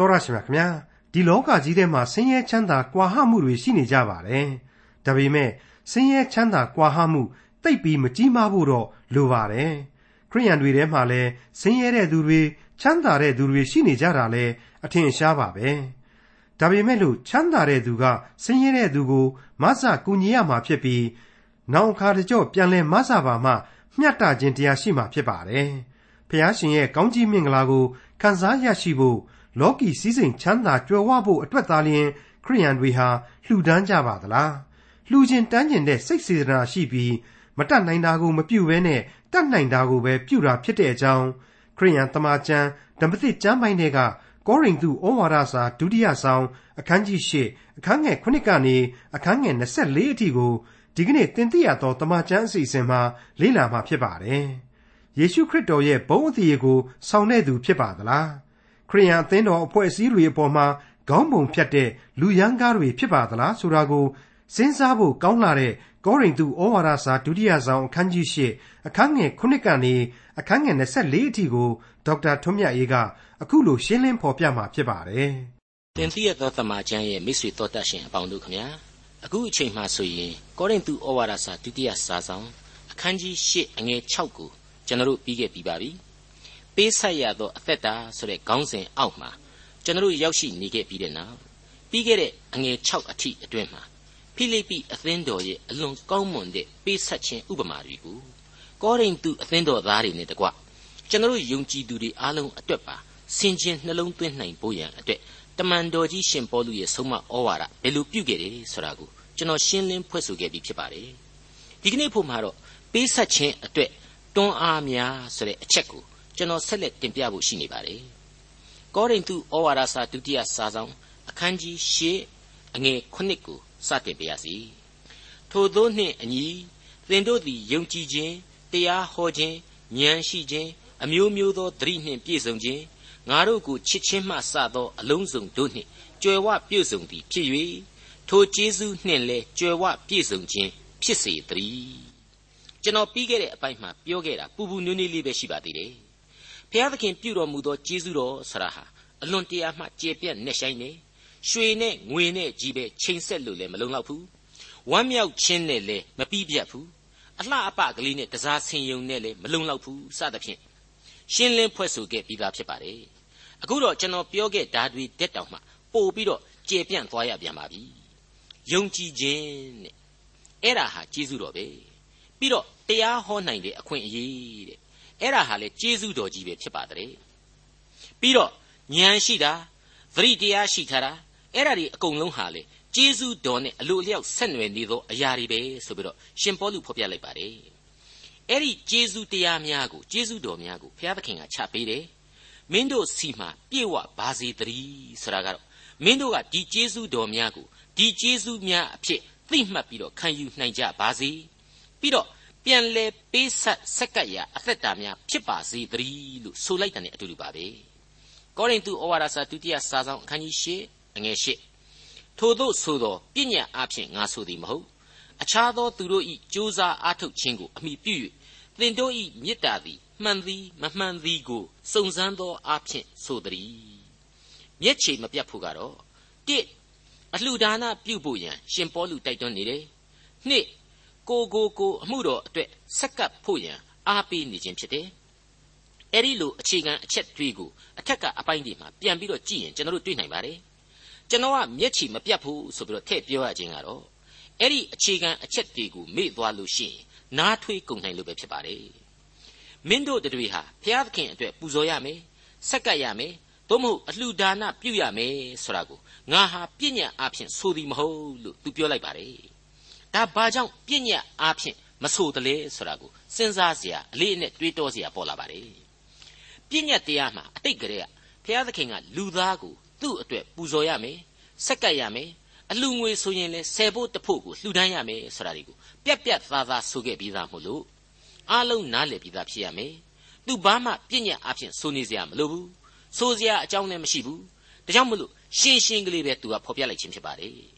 တော်ရရှိမြခင်ဗျာဒီလောကကြီးထဲမှာဆင်းရဲချမ်းသာကွာဟမှုတွေရှိနေကြပါတယ်ဒါပေမဲ့ဆင်းရဲချမ်းသာကွာဟမှုတိတ်ပြီးမကြီးမားဖို့တော့လိုပါတယ်ခရိယန်တွေထဲမှာလည်းဆင်းရဲတဲ့သူတွေချမ်းသာတဲ့သူတွေရှိနေကြတာလဲအထင်ရှားပါပဲဒါပေမဲ့လို့ချမ်းသာတဲ့သူကဆင်းရဲတဲ့သူကိုမဆကူညီရမှာဖြစ်ပြီးနောက်အခါတကြော့ပြန်လဲမဆပါမှမျှတခြင်းတရားရှိမှာဖြစ်ပါတယ်ဖျားရှင်ရဲ့ကောင်းကြီးမင်္ဂလာကိုခံစားရရှိဖို့ လောကီစည်းစိမ်ချမ်းသာကြွယ်ဝဖို့အတွက်သာလျှင်ခရိယန်တွေဟာလှူဒန်းကြပါသလားလှူခြင်းတန်းကျင်တဲ့စိတ်စေတနာရှိပြီးမတတ်နိုင်တာကိုမပြုဘဲနဲ့တတ်နိုင်တာကိုပဲပြုတာဖြစ်တဲ့အကြောင်းခရိယန်တမန်ကျမ်းဓမ္မသစ်ကျမ်းပိုင်းတွေကကောရိန္သုဩဝါဒစာဒုတိယဆောင်အခန်းကြီး၈အခန်းငယ်9ကနေအခန်းငယ်24အထိကိုဒီကနေ့သင်သိရသောတမန်ကျမ်းအစီအစဉ်မှာလေ့လာမှာဖြစ်ပါတယ်။ယေရှုခရစ်တော်ရဲ့ဘုန်းအသရေကိုဆောင်တဲ့သူဖြစ်ပါသလား။ ခရိယန်အသင်းတော်အဖွဲ့အစည်းတွေအပေါ်မှာခေါင်းပုံဖြတ်တဲ့လူရန်ကားတွေဖြစ်ပါသလားဆိုတာကိုစဉ်းစားဖို့ကောင်းလာတဲ့ကောရိန္သုဩဝါဒစာဒုတိယဆောင်အခန်းကြီး၈အခန်းငယ်9ကနေအခန်းငယ်24အထိကိုဒေါက်တာထွန်းမြတ်အေးကအခုလိုရှင်းလင်းဖော်ပြมาဖြစ်ပါတယ်။သင်သိရသောသမာကျမ်းရဲ့မိတ်ဆွေတော်တတ်ရှင်အပေါင်းတို့ခမညာအခုအချိန်မှဆိုရင်ကောရိန္သုဩဝါဒစာဒုတိယစာဆောင်အခန်းကြီး၈အငယ်6ကိုကျွန်တော်တို့ပြီးခဲ့ပြီးပါပြီ။ ပေးဆက်ရသောအသက်တာဆိုတဲ့ခေါင်းစဉ်အောက်မှာကျွန်တော်တို့ရောက်ရှိနေခဲ့ပြီးတဲ့နောက်ပြီးခဲ့တဲ့အငယ်6အထိအတွင်းမှာဖိလိပ္ပိအသင်းတော်ရဲ့အလွန်ကောင်းမွန်တဲ့ပေးဆက်ခြင်းဥပမာတွေကိုကောရိန္သုအသင်းတော်သားတွေနဲ့တကွကျွန်တော်ယုံကြည်သူတွေအားလုံးအတွက်ပါဆင်ခြင်နှလုံးသွင်းနိုင်ဖို့ရန်အတွက်တမန်တော်ကြီးရှင်ပေါလုရဲ့ဆုံးမဩဝါဒဘယ်လိုပြုခဲ့တယ်ဆိုတာကိုကျွန်တော်ရှင်းလင်းဖွဲ့ဆိုခဲ့ပြီးဖြစ်ပါတယ်ဒီကနေ့ဖို့မှာတော့ပေးဆက်ခြင်းအတွက်တွန်းအားများဆိုတဲ့အချက်ကို ကျွန်တော်ဆက်လက်တင်ပြဖို့ရှိနေပါတယ်ကောရိန္သုဩဝါဒစာဒုတိယစာဆောင်အခန်းကြီး၈အငယ်9ကိုစတင်ပါရစေထို့သောနှင့်အညီသင်တို့သည်ယုံကြည်ခြင်းတရားဟောခြင်းဉာဏ်ရှိခြင်းအမျိုးမျိုးသောသတိနှင့်ပြည့်စုံခြင်းငါတို့ကိုချစ်ချင်းမှစသောအလုံးစုံတို့နှင့်ကြွယ်ဝပြည့်စုံသည်ဖြစ်၍ထိုကျေးဇူးနှင့်လည်းကြွယ်ဝပြည့်စုံခြင်းဖြစ်စေတည်းကျွန်တော်ပြီးခဲ့တဲ့အပိုင်းမှာပြောခဲ့တာပူပူနွေးနွေးလေးပဲရှိပါသေးတယ် ဘုရားသခင်ပြုတော်မူသောကျေးဇူးတော်ဆရာဟာအလွန်တရာမှကျေပြတ်နေဆိုင်နေရွှေနဲ့ငွေနဲ့ကြီးပဲချိန်ဆက်လို့လည်းမလုံလောက်ဘူးဝမ်းမြောက်ခြင်းနဲ့လည်းမပြီးပြတ်ဘူးအလှအပကလေးနဲ့တစားဆင်ယုံနဲ့လည်းမလုံလောက်ဘူးစသဖြင့်ရှင်းလင်းဖွဲ့ဆိုခဲ့ပြီးသားဖြစ်ပါတယ်အခုတော့ကျွန်တော်ပြောခဲ့ဓာတ်တွေတက်တောင်မှပို့ပြီးတော့ကျေပြန့်သွားရပြန်ပါပြီယုံကြည်ခြင်းတဲ့အဲ့ဒါဟာကျေးဇူးတော်ပဲပြီးတော့တရားဟောနိုင်တဲ့အခွင့်အရေးတဲ့ အဲ့ဒါဟာလေကျေးဇူးတော်ကြီးပဲဖြစ်ပါတယ်ပြီးတော့ဉာဏ်ရှိတာသတိတရားရှိထားတာအဲ့ဒါတွေအကုန်လုံးဟာလေကျေးဇူးတော်နဲ့အလိုအလျောက်ဆက်နွယ်နေသောအရာတွေပဲဆိုပြီးတော့ရှင်ပေါလုဖော်ပြလိုက်ပါတယ်အဲ့ဒီကျေးဇူးတရားများကိုကျေးဇူးတော်များကိုဘုရားသခင်ကချပေးတယ်မင်းတို့စီမှာပြေဝပါစေတည်းဆိုတာကတော့မင်းတို့ကဒီကျေးဇူးတော်များကိုဒီကျေးဇူးများအဖြစ်သိမှတ်ပြီးတော့ခံယူနိုင်ကြပါစေပြီးတော့ ပြန်လဲပေးဆက်ဆက်ကပ်ရာအသက်တာများဖြစ်ပါစေတည်းလို့ဆိုလိုက်တဲ့အတူတူပါပဲကောရိန္သုဩဝါဒစာဒုတိယစာဆောင်အခန်းကြီး၈အငယ်၈ထို့သောဆိုသောပညာအဖြစ်ငါဆိုသည်မဟုတ်အခြားသောသူတို့၏ကြိုးစားအားထုတ်ခြင်းကိုအမိပြု၍သင်တို့၏မေတ္တာသည်မှန်သည်မမှန်သည်ကိုစုံစမ်းသောအားဖြင့်ဆိုသည်မျက်ခြေမပြတ်ဖို့ကတော့တစ်အလှဒါနပြုဖို့ရန်ရှင်ပေါလုတိုက်တွန်းနေတယ်နှစ် ကိုကိုကိုအမှုတော်အတွက်ဆက်ကပ်ဖို့ရန်အားပေးနေခြင်းဖြစ်တယ်အဲ့ဒီလိုအခြေခံအချက်တွေကိုအထက်ကအပိုင်းတွေမှာပြန်ပြီးတော့ကြည့်ရင်ကျွန်တော်တို့တွေ့နိုင်ပါတယ်ကျွန်တော်ကမျက်ခြေမပြတ်ဘူးဆိုပြီးတော့ထည့်ပြောရခြင်းကတော့အဲ့ဒီအခြေခံအချက်တွေကိုမေ့သွားလို့ရှိရင်နားထွေးကုန်နိုင်လို့ပဲဖြစ်ပါတယ်မင်းတို့တွေဟာဘုရားသခင်အတွက်ပူဇော်ရမယ်ဆက်ကပ်ရမယ်သို့မဟုတ်အလှူဒါနပြုရမယ်ဆိုတာကိုငါဟာပြည့်ညတ်အဖြစ်ဆိုသည်မဟုတ်လို့သူပြောလိုက်ပါတယ် ဒါဘာကြောင့်ပြည့်ညတ်အဖြစ်မဆိုတလဲဆိုတာကိုစဉ်းစားเสียအလေးအနက်တွေးတောเสียပေါ်လာပါတယ်ပြည့်ညတ်တရားမှာအတိတ်ကလေးကဘုရားသခင်ကလူသားကိုသူ့အတွက်ပူဇော်ရမယ်ဆက်ကပ်ရမယ်အလှငွေဆိုရင်လဲဆယ်ဖို့တဖို့ကိုလှူဒန်းရမယ်ဆိုတာတွေကိုပြက်ပြက်သားသားဆိုခဲ့ပြီးသားမို့လို့အားလုံးနားလည်ပြီးသားဖြစ်ရမယ်သူဘာမှပြည့်ညတ်အဖြစ်ဆိုနေเสียမလိုဘူးဆိုစရာအကြောင်းလည်းမရှိဘူးဒါကြောင့်မလို့ရှင်းရှင်းကလေးပဲသူကဖော်ပြလိုက်ခြင်းဖြစ်ပါတယ်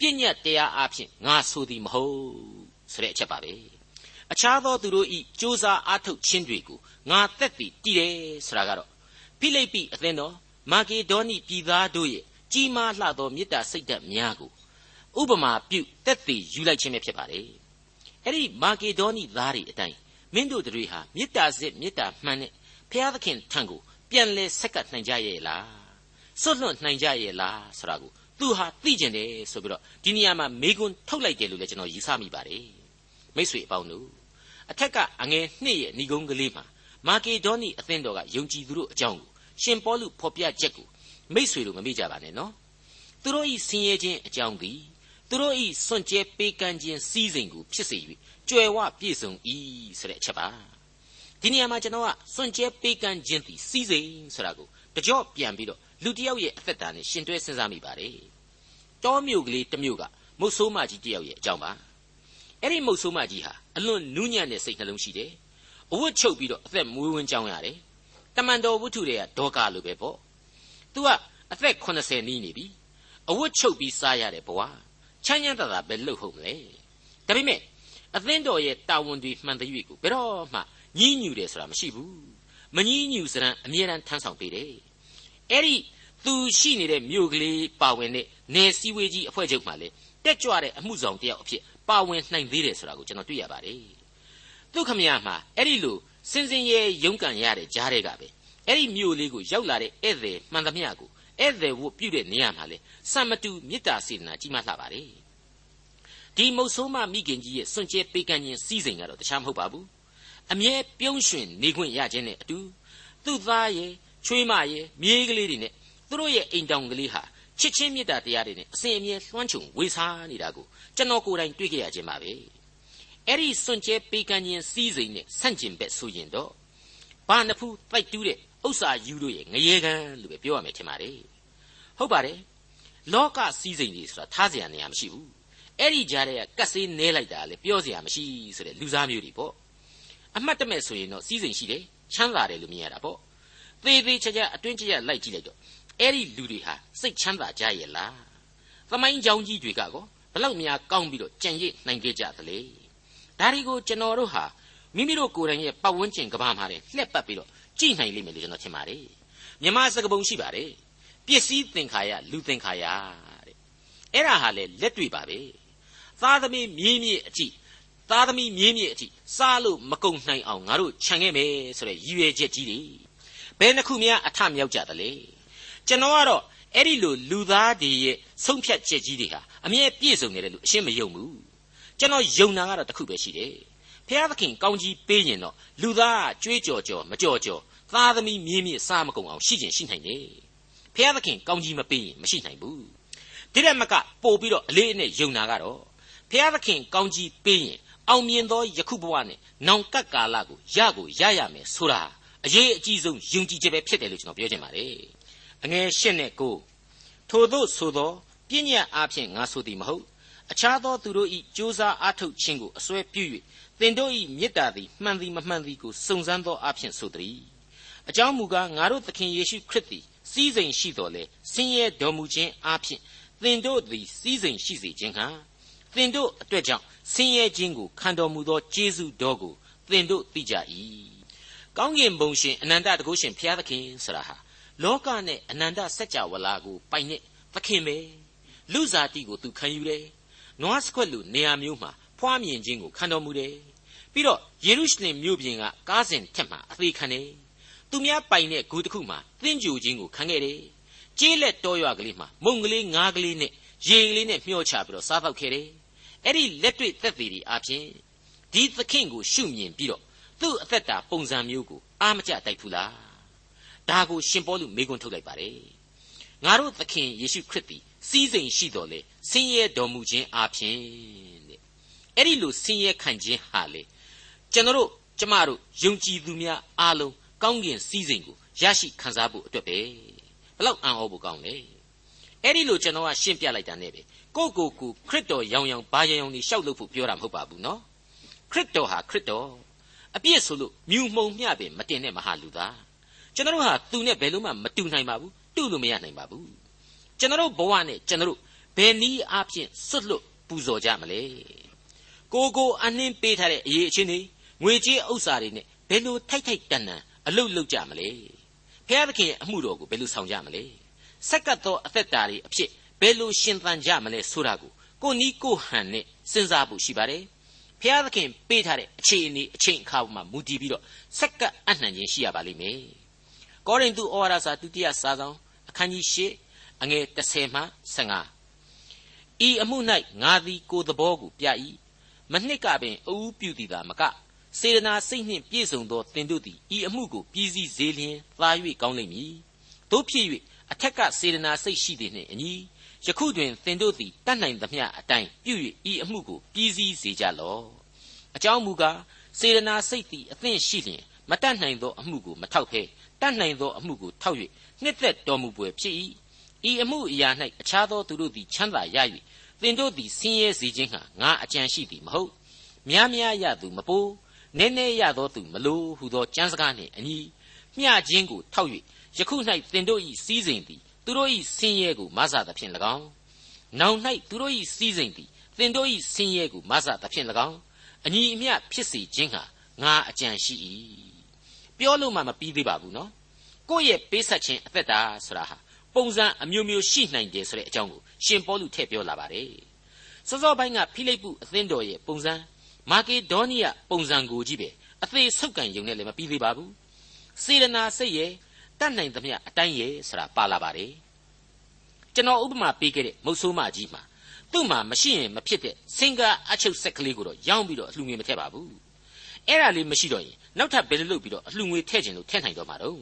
ပြည့်ညတ်တရားအဖြစ်ငါဆိုသည်မဟုတ်ဆိုတဲ့အချက်ပါပဲအခြားသောသူတို့ဤစ조사အားထုတ်ခြင်းတွေကိုငါသက်တည်တည်တယ်ဆိုတာကတော့ဖိလိပ္ပိအသင်းတော်မာကေဒေါနိပြည်သားတို့ရဲ့ကြီးမားလှသောမေတ္တာစိတ်ဓာတ်များကိုဥပမာပြုတက်တည်ယူလိုက်ခြင်းပဲဖြစ်ပါတယ်အဲ့ဒီမာကေဒေါနိသားတွေအတိုင်းမင်းတို့တွေဟာမေတ္တာစစ်မေတ္တာမှန်နဲ့ဘုရားသခင်ထံကိုပြန်လဲဆက်ကပ်နိုင်ကြရဲ့လားစွန့်လွတ်နိုင်ကြရဲ့လားဆိုတာကို သူဟာသိကျင်တယ်ဆိုပြီးတော့ဒီနေရာမှာမေကွန်းထုတ်လိုက်တယ်လို့လည်းကျွန်တော်ယူဆမိပါတယ်မိတ်ဆွေအပေါင်းတို့အထက်ကအငယ်နှစ်ရဲ့ဏီကုန်းကလေးမှာမာကေဒေါနိအသင်းတော်ကယုံကြည်သူတို့အကြောင်းကိုရှင်ပေါလုဖော်ပြချက်ကိုမိတ်ဆွေတို့မမေ့ကြပါနဲ့နော်သူတို့ဤဆင်းရဲခြင်းအကြောင်းသည်သူတို့ဤစွန့်ကြဲပေးကမ်းခြင်းစည်းစိမ်ကိုဖြစ်စေ၍ကြွယ်ဝပြည့်စုံ၏ဆိုတဲ့အချက်ပါဒီနေရာမှာကျွန်တော်ကစွန့်ကြဲပေးကမ်းခြင်းသည်စည်းစိမ်ဆိုတာကိုတကြော့ပြန်ပြီးတော့ လူတစ်ယောက်ရဲ့အသက်တာနဲ့ရှင်တွဲစဉ်းစားမိပါတယ်တောမြို့ကလေးတစ်မြို့ကမုတ်ဆိုးမကြီးတစ်ယောက်ရဲ့အကြောင်းပါအဲ့ဒီမုတ်ဆိုးမကြီးဟာအလွန်နူးညံ့တဲ့စိတ်နှလုံးရှိတယ်အဝတ်ချုပ်ပြီးတော့အသက်မွေးဝမ်းကြောင်းရတယ်တမန်တော်ဝတ္ထုတွေကဒေါကာလိုပဲပေါ့သူကအသက်80နီးနေပြီအဝတ်ချုပ်ပြီးစားရတဲ့ဘဝချမ်းချမ်းသာသာပဲလှုပ်ဟုတ်မလဲဒါပေမဲ့အသင်းတော်ရဲ့တာဝန်တွေမှန်တဲ့၍ကိုဘယ်တော့မှညှိညူတယ်ဆိုတာမရှိဘူးမညှိညူစရန်အမြဲတမ်းထမ်းဆောင်ပေးတယ် အဲ့ဒီသူရှိနေတဲ့မြို့ကလေးပါဝင်တဲ့နယ်စည်းဝေးကြီးအဖွဲ့ချုပ်မှလည်းတက်ကြွတဲ့အမှုဆောင်တယောက်အဖြစ်ပါဝင်နိုင်သေးတယ်ဆိုတာကိုကျွန်တော်တွေ့ရပါတယ်သူခမရမှာအဲ့ဒီလိုစင်စင်ရဲရုန်းကန်ရတဲ့ကြားတွေကပဲအဲ့ဒီမြို့လေးကိုရောက်လာတဲ့ဧည့်သည်မှန်သမျှကိုဧည့်သည်ဝတ်ပြုတဲ့နေရာမှာလေစံမတူမေတ္တာစေတနာကြီးမားလှပါတယ်ဒီမုတ်ဆိုးမမိခင်ကြီးရဲ့စွန့်ကြဲပေးကမ်းခြင်းစီးစိမ်ကတော့တခြားမဟုတ်ပါဘူးအမြဲပြုံးရွှင်နေခွင့်ရခြင်းနဲ့အတူသူ့သားရဲ့ ချွေးမရဲ့မြေးကလေးတွေနဲ့သူတို့ရဲ့အိမ်တောင်ကလေးဟာချစ်ချင်းမေတ္တာတရားတွေနဲ့အစဉ်အမြဲလွှမ်းခြုံဝေစားနေတာကိုကျွန်တော်ကိုယ်တိုင်တွေ့ခဲ့ရခြင်းပါပဲအဲ့ဒီစွန့်ကြဲပေးကမ်းခြင်းစီးစိမ်နဲ့ဆန့်ကျင်ဘက်ဆိုရင်တော့ဘာနဖူးတိုက်တူးတဲ့ဥစ္စာယူတို့ရဲ့ငရေကန်လို့ပဲပြောရမယ်ထင်ပါတယ်ဟုတ်ပါတယ်လောကစည်းစိမ်တွေဆိုတာထားเสียနေရမရှိဘူးအဲ့ဒီကြားထဲကကတ်ဆေးနဲလိုက်တာလေပြောเสียမရှိဆိုတဲ့လူစားမျိုးတွေပေါ့အမှတ်တမဲ့ဆိုရင်တော့စည်းစိမ်ရှိတယ်ချမ်းသာတယ်လို့မြင်ရတာပေါ့ သေးသေးချာချာအတွင်းကျကျလိုက်ကြည့်လိုက်တော့အဲ့ဒီလူတွေဟာစိတ်ချမ်းသာကြရဲ့လားသမိုင်းကြောင်းကြီးတွေကကောဘလောက်များကောင်းပြီးတော့ကြံ့ရည်နိုင်ခဲ့ကြသလဲဒါတွေကိုကျွန်တော်တို့ဟာမိမိတို့ကိုယ်တိုင်ရဲ့ပတ်ဝန်းကျင်ကဘာမှာတဲ့လှက်ပတ်ပြီးတော့ကြည့်နိုင်လိမ့်မယ်လို့ကျွန်တော်ထင်ပါတယ်မြမစကပုံရှိပါတယ်ပစ္စည်းသင်္ခါရလူသင်္ခါရတဲ့အဲ့ဒါဟာလေလက်တွေ့ပါပဲသားသမီးမြင်းမြစ်အကြည့်သားသမီးမြင်းမြစ်အကြည့်စားလို့မကုန်နိုင်အောင်ငါတို့ခြံခဲ့မယ်ဆိုတဲ့ရည်ရွယ်ချက်ကြီးတွေ ဘယ်နှခုများအထမြောက်ကြသလဲကျွန်တော်ကတော့အဲ့ဒီလိုလူသားတွေရဲ့ဆုံးဖြတ်ချက်ကြီးတွေဟာအမြဲပြည့်စုံနေတယ်လို့အရှင်းမယုံဘူးကျွန်တော်ယုံတာကတော့တစ်ခုပဲရှိတယ်ဖျားသခင်ကောင်းကြီးပေးရင်တော့လူသားကြွေးကြော်ကြော်မကြော်ကြော်သားသမီးမြင်းမြင့်စားမကုန်အောင်ရှိကျင်ရှိနိုင်တယ်ဖျားသခင်ကောင်းကြီးမပေးရင်မရှိနိုင်ဘူးဒီတဲ့မကပို့ပြီးတော့အလေးအနက်ယုံတာကတော့ဖျားသခင်ကောင်းကြီးပေးရင်အောင်မြင်သောယခုဘဝနဲ့နောင်ကပ်ကာလကိုရကိုရရမယ်ဆိုတာ အရေးအကြီးဆုံးယုံကြည်ချက်ပဲဖြစ်တယ်လို့ကျွန်တော်ပြောချင်ပါတယ်အငယ်ရှစ်နဲ့ကိုထို့သောဆိုသောပြည့်ညတ်အားဖြင့်ငါဆိုသည်မဟုတ်အခြားသောသူတို့၏ကြိုးစားအားထုတ်ခြင်းကိုအစွဲပြု၍သင်တို့၏မေတ္တာသည်မှန်သည်မမှန်သည်ကိုစုံစမ်းသောအားဖြင့်ဆိုသည်အကြောင်းမူကားငါတို့သခင်ယေရှုခရစ်သည်စီးစိမ်ရှိတော်လေဆင်းရဲတော်မူခြင်းအားဖြင့်သင်တို့သည်စီးစိမ်ရှိစေခြင်းဟာသင်တို့အတွက်ကြောင့်ဆင်းရဲခြင်းကိုခံတော်မူသောကျေးဇူးတော်ကိုသင်တို့သိကြ၏ ကောင်းကင်ဘုံရှင်အနန္တတကုရှင်ဘုရားသခင်ဆရာဟာလောကနဲ့အနန္တစัจ java လာကိုပိုင်တဲ့သခင်ပဲလူစားတိကိုသူခံယူတယ်နွားစခွက်လူနေရာမျိုးမှာဖွားမြင်ခြင်းကိုခံတော်မူတယ်ပြီးတော့ယေရုရှလင်မြို့ပြင်ကကားစဉ်ထက်မှအသေးခံတယ်သူများပိုင်တဲ့ဂူတစ်ခုမှာသင်ကြိုခြင်းကိုခံခဲ့တယ်ကျေးလက်တော်ရွာကလေးမှာမုံကလေးငါးကလေးနဲ့ရေကလေးနဲ့မျှောချပြီးတော့စားတော့ခဲ့တယ်အဲ့ဒီလက်တွေ့သက်သေတွေအပြင်ဒီသခင်ကိုရှုမြင်ပြီးတော့ သူ့အသက်တာပုံစံမျိုးကိုအာမကျတိုက်ဘူးလားဒါကိုရှင်ပေါလုမေးခွန်းထုတ်လိုက်ပါတယ်ငါတို့သခင်ယေရှုခရစ်သည်စီးစိမ်ရှိတော်လေဆင်းရဲတော်မူခြင်းအပြင်တဲ့အဲ့ဒီလိုဆင်းရဲခံခြင်းဟာလေကျွန်တော်တို့ကျမတို့ယုံကြည်သူများအားလုံးကောင်းကင်စည်းစိမ်ကိုရရှိခံစားဖို့အတွက်ပဲဘလောက်အံ့ဩဖို့ကောင်းလဲအဲ့ဒီလိုကျွန်တော်ကရှင်းပြလိုက်တာနဲ့ပဲကိုကိုကိုခရစ်တော်ရောင်ရောင်ဘာရောင်နေရှောက်လို့ဖို့ပြောတာမဟုတ်ပါဘူးနော်ခရစ်တော်ဟာခရစ်တော် အပြည့်ဆိုလို့မြူမှုံမျှပင်မတင်တဲ့မဟာလူသားကျွန်တော်ဟာသူနဲ့ဘယ်လို့မှမတူနိုင်ပါဘူးတူလို့မရနိုင်ပါဘူးကျွန်တော်ဘဝနဲ့ကျွန်တော်ဘယ်နည်းအားဖြင့်စွတ်လွတ်ပူဇော်ကြမလဲကိုကိုအနှင်းပေးထားတဲ့အရေးအချင်းတွေငွေကြေးဥစ္စာတွေနဲ့ဘယ်လိုထိုက်ထိုက်တန်တန်အလုတ်လုတ်ကြမလဲဖဖျားသခင်ရဲ့အမှုတော်ကိုဘယ်လိုဆောင်ကြမလဲဆက်ကပ်သောအသက်တာတွေအဖြစ်ဘယ်လိုရှင်သန်ကြမလဲဆိုတာကိုကိုနီးကိုဟန်နဲ့စဉ်းစားဖို့ရှိပါတယ် ဖျားသခင်ပေးထားတဲ့အခြေအနေအချိန်အခါမှာမူတည်ပြီးတော့ဆက်ကပ်အနှံခြင်းရှိရပါလိမ့်မယ်ကောရိန္သုဩဝါဒစာဒုတိယစာဆောင်အခန်းကြီး၈အငယ်30မှ15ဤအမှု၌ငါသည်ကိုယ်သဘောကိုပြ၏မနှစ်ကပင်အူးပြုသည်သာမကစေရနာစိတ်နှင့်ပြည့်စုံသောသင်တို့သည်ဤအမှုကိုပြည်စည်းစေလျင်သာ၍ကောင်းလိမ့်မည်တို့ဖြစ်၍အထက်ကစေရနာစိတ်ရှိသည်နှင့်အညီ ယခုတွင်သင်တို့သည်တတ်နိုင်သမျှအတိုင်းပြု၍ဤအမှုကိုပြည်စည်းစေကြလော့အကြောင်းမူကားစေရနာစိတ်သည်အသင့်ရှိလျင်မတတ်နိုင်သောအမှုကိုမထောက်ဖဲတတ်နိုင်သောအမှုကိုထောက်၍နှစ်သက်တော်မူပွေဖြစ်၏ဤအမှုအရာ၌အခြားသောသူတို့သည်ချမ်းသာရ၍သင်တို့သည်ဆင်းရဲစေခြင်းဟာငါအကြံရှိသည်မဟုတ်များများရသူမပိုးနည်းနည်းရသောသူမလိုဟုသောကြံစကားနှင့်အညီမျှခြင်းကိုထောက်၍ယခု၌သင်တို့၏စီးစိမ်သည် သူတို့၏ဆင်းရဲကိုမဆသဖြင့်၎င်းနောင်၌သူတို့၏စီးစိမ်သည်သင်တို့၏ဆင်းရဲကိုမဆသဖြင့်၎င်းအညီအမျှဖြစ်စေခြင်းဟာငါအကြံရှိ၏ပြောလို့မှမပြီးသေးပါဘူးနော်ကိုယ့်ရဲ့ပေးဆက်ခြင်းအသက်တာဆိုတာဟာပုံစံအမျိုးမျိုးရှိနိုင်တယ်ဆိုတဲ့အကြောင်းကိုရှင်ပေါလုထည့်ပြောလာပါတယ်စောစောပိုင်းကဖိလိပ္ပုအသင်းတော်ရဲ့ပုံစံမာကေဒေါနိယပုံစံကိုကြည့်ပဲအသေးဆုပ်ကန်ယုံနဲ့လည်းမပြီးသေးပါဘူးစေရနာစိတ်ရဲ့ တတ်နိုင်သမျှအတိုင်းရဲ့ဆိုတာပါလာပါတယ်ကျွန်တော်ဥပမာပေးခဲ့တဲ့မုတ်ဆိုးမကြီးမှာသူ့မှာမရှိရင်မဖြစ်တဲ့စင်ကာအချုပ်ဆက်ကလေးကိုတော့ရောင်းပြီးတော့အလှငွေမထည့်ပါဘူးအဲ့ဒါလေးမရှိတော့ရင်နောက်ထပ်ဘယ်လိုလုပ်ပြီးတော့အလှငွေထည့်ခြင်းလို့ထည့်နိုင်တော့မှာတော့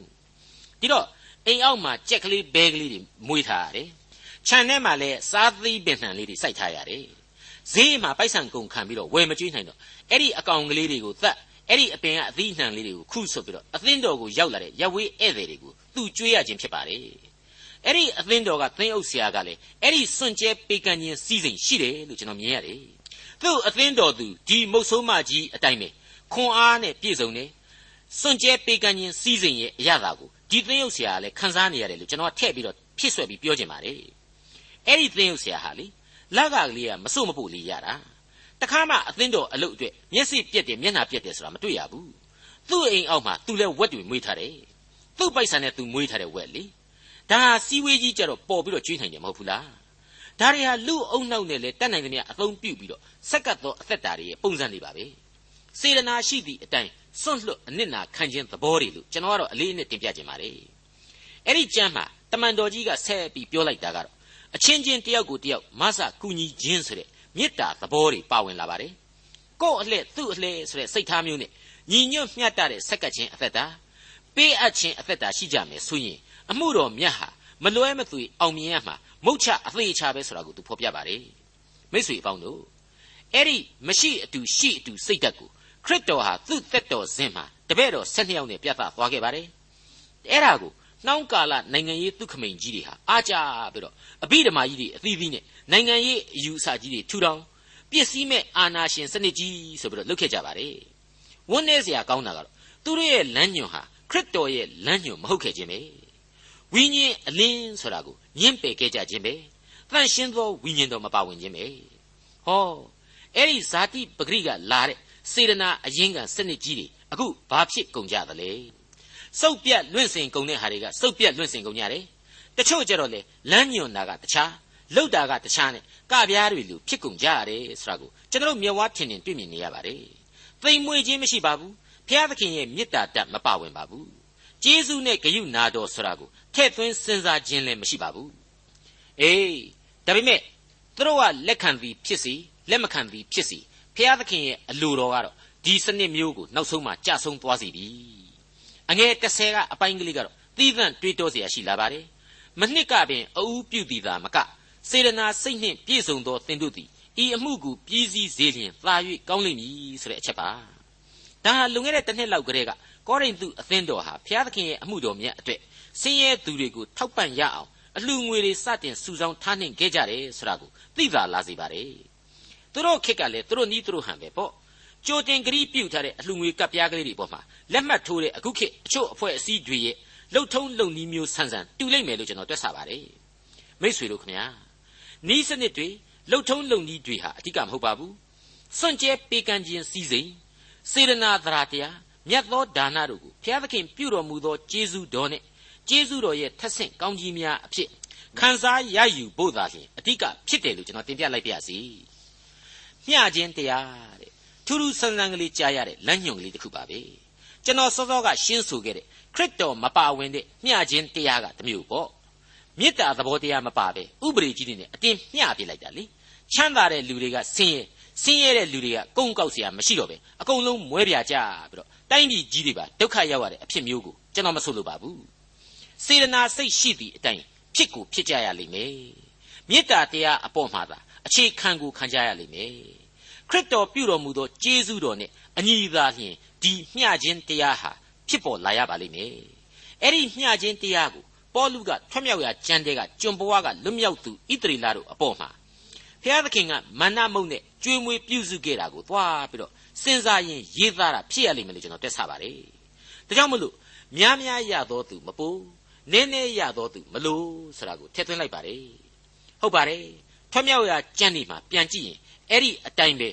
ဒီတော့အိမ်အောက်မှာကြက်ကလေးဘဲကလေးတွေမွေးထားရတယ်ခြံထဲမှာလည်းစားသီးပင်နှံလေးတွေစိုက်ထားရတယ်ဈေးမှာပိုက်ဆံကုန်ခံပြီးတော့ဝယ်မကျွေးနိုင်တော့အဲ့ဒီအကောင်ကလေးတွေကိုသတ် အဲ့ဒီအပင်ကအသီးနှံလေးတွေကိုခုဆွပြီးတော့အသင်းတော်ကိုရောက်လာတဲ့ရပ်ဝေးဧည့်သည်တွေကိုသူကျွေးရခြင်းဖြစ်ပါတယ်အဲ့ဒီအသင်းတော်ကသင်းအုပ်ဆရာကလည်းအဲ့ဒီစွန့်ကြဲပေးကမ်းခြင်းစီစဉ်ရှိတယ်လို့ကျွန်တော်မြင်ရတယ်သူ့အသင်းတော်သူဒီမုတ်ဆိုးမကြီးအတိုင်းပဲခွန်အားနဲ့ပြည့်စုံတယ်စွန့်ကြဲပေးကမ်းခြင်းစီစဉ်ရဲ့အရသာကိုဒီသင်းအုပ်ဆရာကလည်းခန်းစားနေရတယ်လို့ကျွန်တော်ထည့်ပြီးတော့ဖြစ်ဆွဲပြီးပြောချင်ပါတယ်အဲ့ဒီသင်းအုပ်ဆရာဟာလေလက်ကလေးကမစွမဖို့လေးရတာ တခါမှအသင်းတော်အလုပ်အတွက်မျက်စိပြက်တယ်မျက်နှာပြက်တယ်ဆိုတာမတွေ့ရဘူးသူ့အိမ်အောက်မှာသူလည်းဝက်တွေမွေးထားတယ်သူ့ပိုက်ဆံနဲ့သူမွေးထားတဲ့ဝက်လေဒါဟာစီဝေးကြီးကြတော့ပေါ်ပြီးတော့ကျွေးနိုင်တယ်မဟုတ်ဘူးလားဒါတွေဟာလူအုံနောက်နဲ့လေတက်နိုင်သမျှအသုံးပြုပြီးတော့စက်ကတ်သောအသက်တာတွေရဲ့ပုံစံတွေပါပဲစေရနာရှိသည့်အတိုင်းစွန့်လွတ်အနစ်နာခံခြင်းသဘောတွေလို့ကျွန်တော်ကတော့အလေးနဲ့တင်ပြခြင်းပါတယ်အဲ့ဒီကျမ်းမှာတမန်တော်ကြီးကဆက်ပြီးပြောလိုက်တာကတော့အချင်းချင်းတယောက်ကိုတယောက်မဆကူညီခြင်းဆိုတဲ့ မေတ္တာသဘောတွေပါဝင်လာပါတယ်ကို့အလှဲ့သူ့အလှဲ့ဆိုတဲ့စိတ်ထားမျိုးနဲ့ညီညွတ်မျှတတဲ့ဆက်ကပ်ခြင်းအသက်တာပေးအပ်ခြင်းအသက်တာရှိကြမယ်ဆိုရင်အမှုတော်မြတ်ဟာမလွဲမသွေအောင်မြင်ရမှာမုတ်ချအသေးချပဲဆိုတာကိုသူဖော်ပြပါတယ်မိတ်ဆွေအပေါင်းတို့အဲ့ဒီမရှိအတူရှိအတူစိတ်ဓာတ်ကိုခရစ်တော်ဟာသူ့သက်တော်စဉ်မှာတပည့်တော်၁၂ယောက်နဲ့ပြသသွားခဲ့ပါတယ်အဲ့ဒါကို နှောင်းကာလနိုင်ငံရေးသူခမိန်ကြီးတွေဟာအားကြပြီးတော့အဘိဓမ္မာကြီးတွေအသီးသီးနဲ့နိုင်ငံရေးအယူအဆကြီးတွေထူထောင်ပစ္စည်းမဲ့အာနာရှင်စနစ်ကြီးဆိုပြီးတော့လုပ်ခဲ့ကြပါတယ်ဝန်းနေစရာကောင်းတာကတော့သူတို့ရဲ့လမ်းညွန်ဟာခရစ်တော်ရဲ့လမ်းညွန်မဟုတ်ခဲ့ခြင်းပဲဝိညာဉ်အလင်းဆိုတာကိုညှင့်ပယ်ခဲ့ကြခြင်းပဲတန်ရှင်းသောဝိညာဉ်တော်မပါဝင်ခြင်းပဲဟောအဲ့ဒီဇာတိပဂရိကလာတဲ့စေရနာအရင်ကစနစ်ကြီးတွေအခုဘာဖြစ်ကုန်ကြသလဲ စုပ်ပြတ်လွင့်စင်ကုန်တဲ့ဟာတွေကစုပ်ပြတ်လွင့်စင်ကုန်ကြတယ်တချို့ကြတော့လေလမ်းညွန်တာကတခြားလှုပ်တာကတခြားနဲ့ကပြားတွေလိုဖြစ်ကုန်ကြရတယ်ဆိုတာကိုကျွန်တော်မျက်ဝါးထင်ထင်တွေ့မြင်နေရပါတယ်သိမ်မွေခြင်းမရှိပါဘူးဖျားသခင်ရဲ့မေတ္တာတတ်မပါဝင်ပါဘူးကျေးဇူးနဲ့ဂရုနာတော်ဆိုတာကိုထည့်သွင်းစဉ်းစားခြင်းလည်းမရှိပါဘူးအေးဒါပေမဲ့သူတို့ကလက်ခံသည်ဖြစ်စီလက်မခံသည်ဖြစ်စီဖျားသခင်ရဲ့အလိုတော်ကတော့ဒီစနစ်မျိုးကိုနောက်ဆုံးမှကြဆုံးသွားစီပြီ အငယ်30ကအပိုင်းကလေးကတော့သီးသန့်တွေးတောเสียရှိလာပါတယ်မနှစ်ကပင်အူးပြုသည်သာမကစေရနာစိတ်နှင့်ပြည့်စုံသောသင်တို့သည်ဤအမှုကိုပြည်စည်းစေလျင်သာ၍ကောင်းလိမ့်မည်ဆိုတဲ့အချက်ပါဒါဟာလွန်ခဲ့တဲ့တစ်နှစ်လောက်ကတည်းကကောရိန္သုအသင်းတော်ဟာဘုရားသခင်ရဲ့အမှုတော်မြတ်အတွက်ဆင်းရဲသူတွေကိုထောက်ပံ့ရအောင်အလှငွေတွေစတင်စုဆောင်းထားနှင်ခဲ့ကြတယ်ဆိုတာကိုသိသာလာစေပါတယ်သူတို့ခေတ်ကလည်းသူတို့နီးသူတို့ဟန်ပဲပေါ့ ကြိုတင်ဂရိပြုထားတဲ့အလှငွေကပ်ပြားကလေးတွေပေါ်မှာလက်မှတ်ထိုးတဲ့အခုခေတ်အချို့အဖွဲ့အစည်းတွေရဲ့လှုပ်ထုံးလုံနည်းမျိုးဆန်းဆန်းတူလိမ့်မယ်လို့ကျွန်တော်တွက်ဆပါတယ်မိတ်ဆွေတို့ခင်ဗျာနီးစနစ်တွေလှုပ်ထုံးလုံနည်းတွေဟာအဓိကမဟုတ်ပါဘူးစွန့်ကြဲပေးကမ်းခြင်းစည်းစိမ်စေရနာသရာတရားမြတ်သောဒါနတို့ကိုဘုရားသခင်ပြုတော်မူသောကျေးဇူးတော်နဲ့ကျေးဇူးတော်ရဲ့ထက်ဆင့်ကောင်းကြီးများအဖြစ်ခံစားရယူဖို့သာလျှင်အဓိကဖြစ်တယ်လို့ကျွန်တော်တင်ပြလိုက်ပါရစေမျှခြင်းတရားတဲ့ ထူးထူးဆန်းဆန်းကလေးကြားရတဲ့လမ်းညွှန်ကလေးတစ်ခုပါပဲကျွန်တော်စောစောကရှင်းဆိုခဲ့တဲ့ခရစ်တော်မပါဝင်တဲ့မျှခြင်းတရားကတစ်မျိုးပေါ့မေတ္တာသဘောတရားမပါပဲဥပဒေကြီးတွေနဲ့အတင်းမျှပြလိုက်တာလေချမ်းသာတဲ့လူတွေကဆင်းရဲဆင်းရဲတဲ့လူတွေကကုန်းကောက်เสียမရှိတော့ပဲအကုန်လုံးမွဲပြကြပြီးတော့တိုင်းပြည်ကြီးတွေပါဒုက္ခရောက်ရတဲ့အဖြစ်မျိုးကိုကျွန်တော်မဆိုလိုပါဘူးစေတနာစိတ်ရှိသည့်အတိုင်းဖြစ်ကိုဖြစ်ကြရလိမ့်မယ်မေတ္တာတရားအပေါ်မှာသာအခြေခံကိုခံကြရလိမ့်မယ် ခရစ်တော်ပြုတော်မူသောကျေးဇူးတော်နဲ့အညီသာလျှင်ဒီမျှခြင်းတရားဟာဖြစ်ပေါ်လာရပါလိမ့်မယ်အဲ့ဒီမျှခြင်းတရားကိုပေါလုကထွတ်မြောက်ရာကျမ်းတဲကကျွန်ဘဝကလွတ်မြောက်သူဣတရီလာတို့အပေါ်မှာဘုရားသခင်ကမန္နမုတ်နဲ့ကျွေးမွေးပြုစုခဲ့တာကိုသွားပြီးတော့စဉ်းစားရင်ရေးသားတာဖြစ်ရလိမ့်မယ်လို့ကျွန်တော်တွက်ဆပါတယ်ဒါကြောင့်မလို့များများရသောသူမပူနည်းနည်းရသောသူမလို့ဆိုတာကိုထည့်သွင်းလိုက်ပါတယ်ဟုတ်ပါတယ်ထွတ်မြောက်ရာကျမ်းဒီမှာပြန်ကြည့်ရင် အဲ့ဒီအတိုင်းပဲ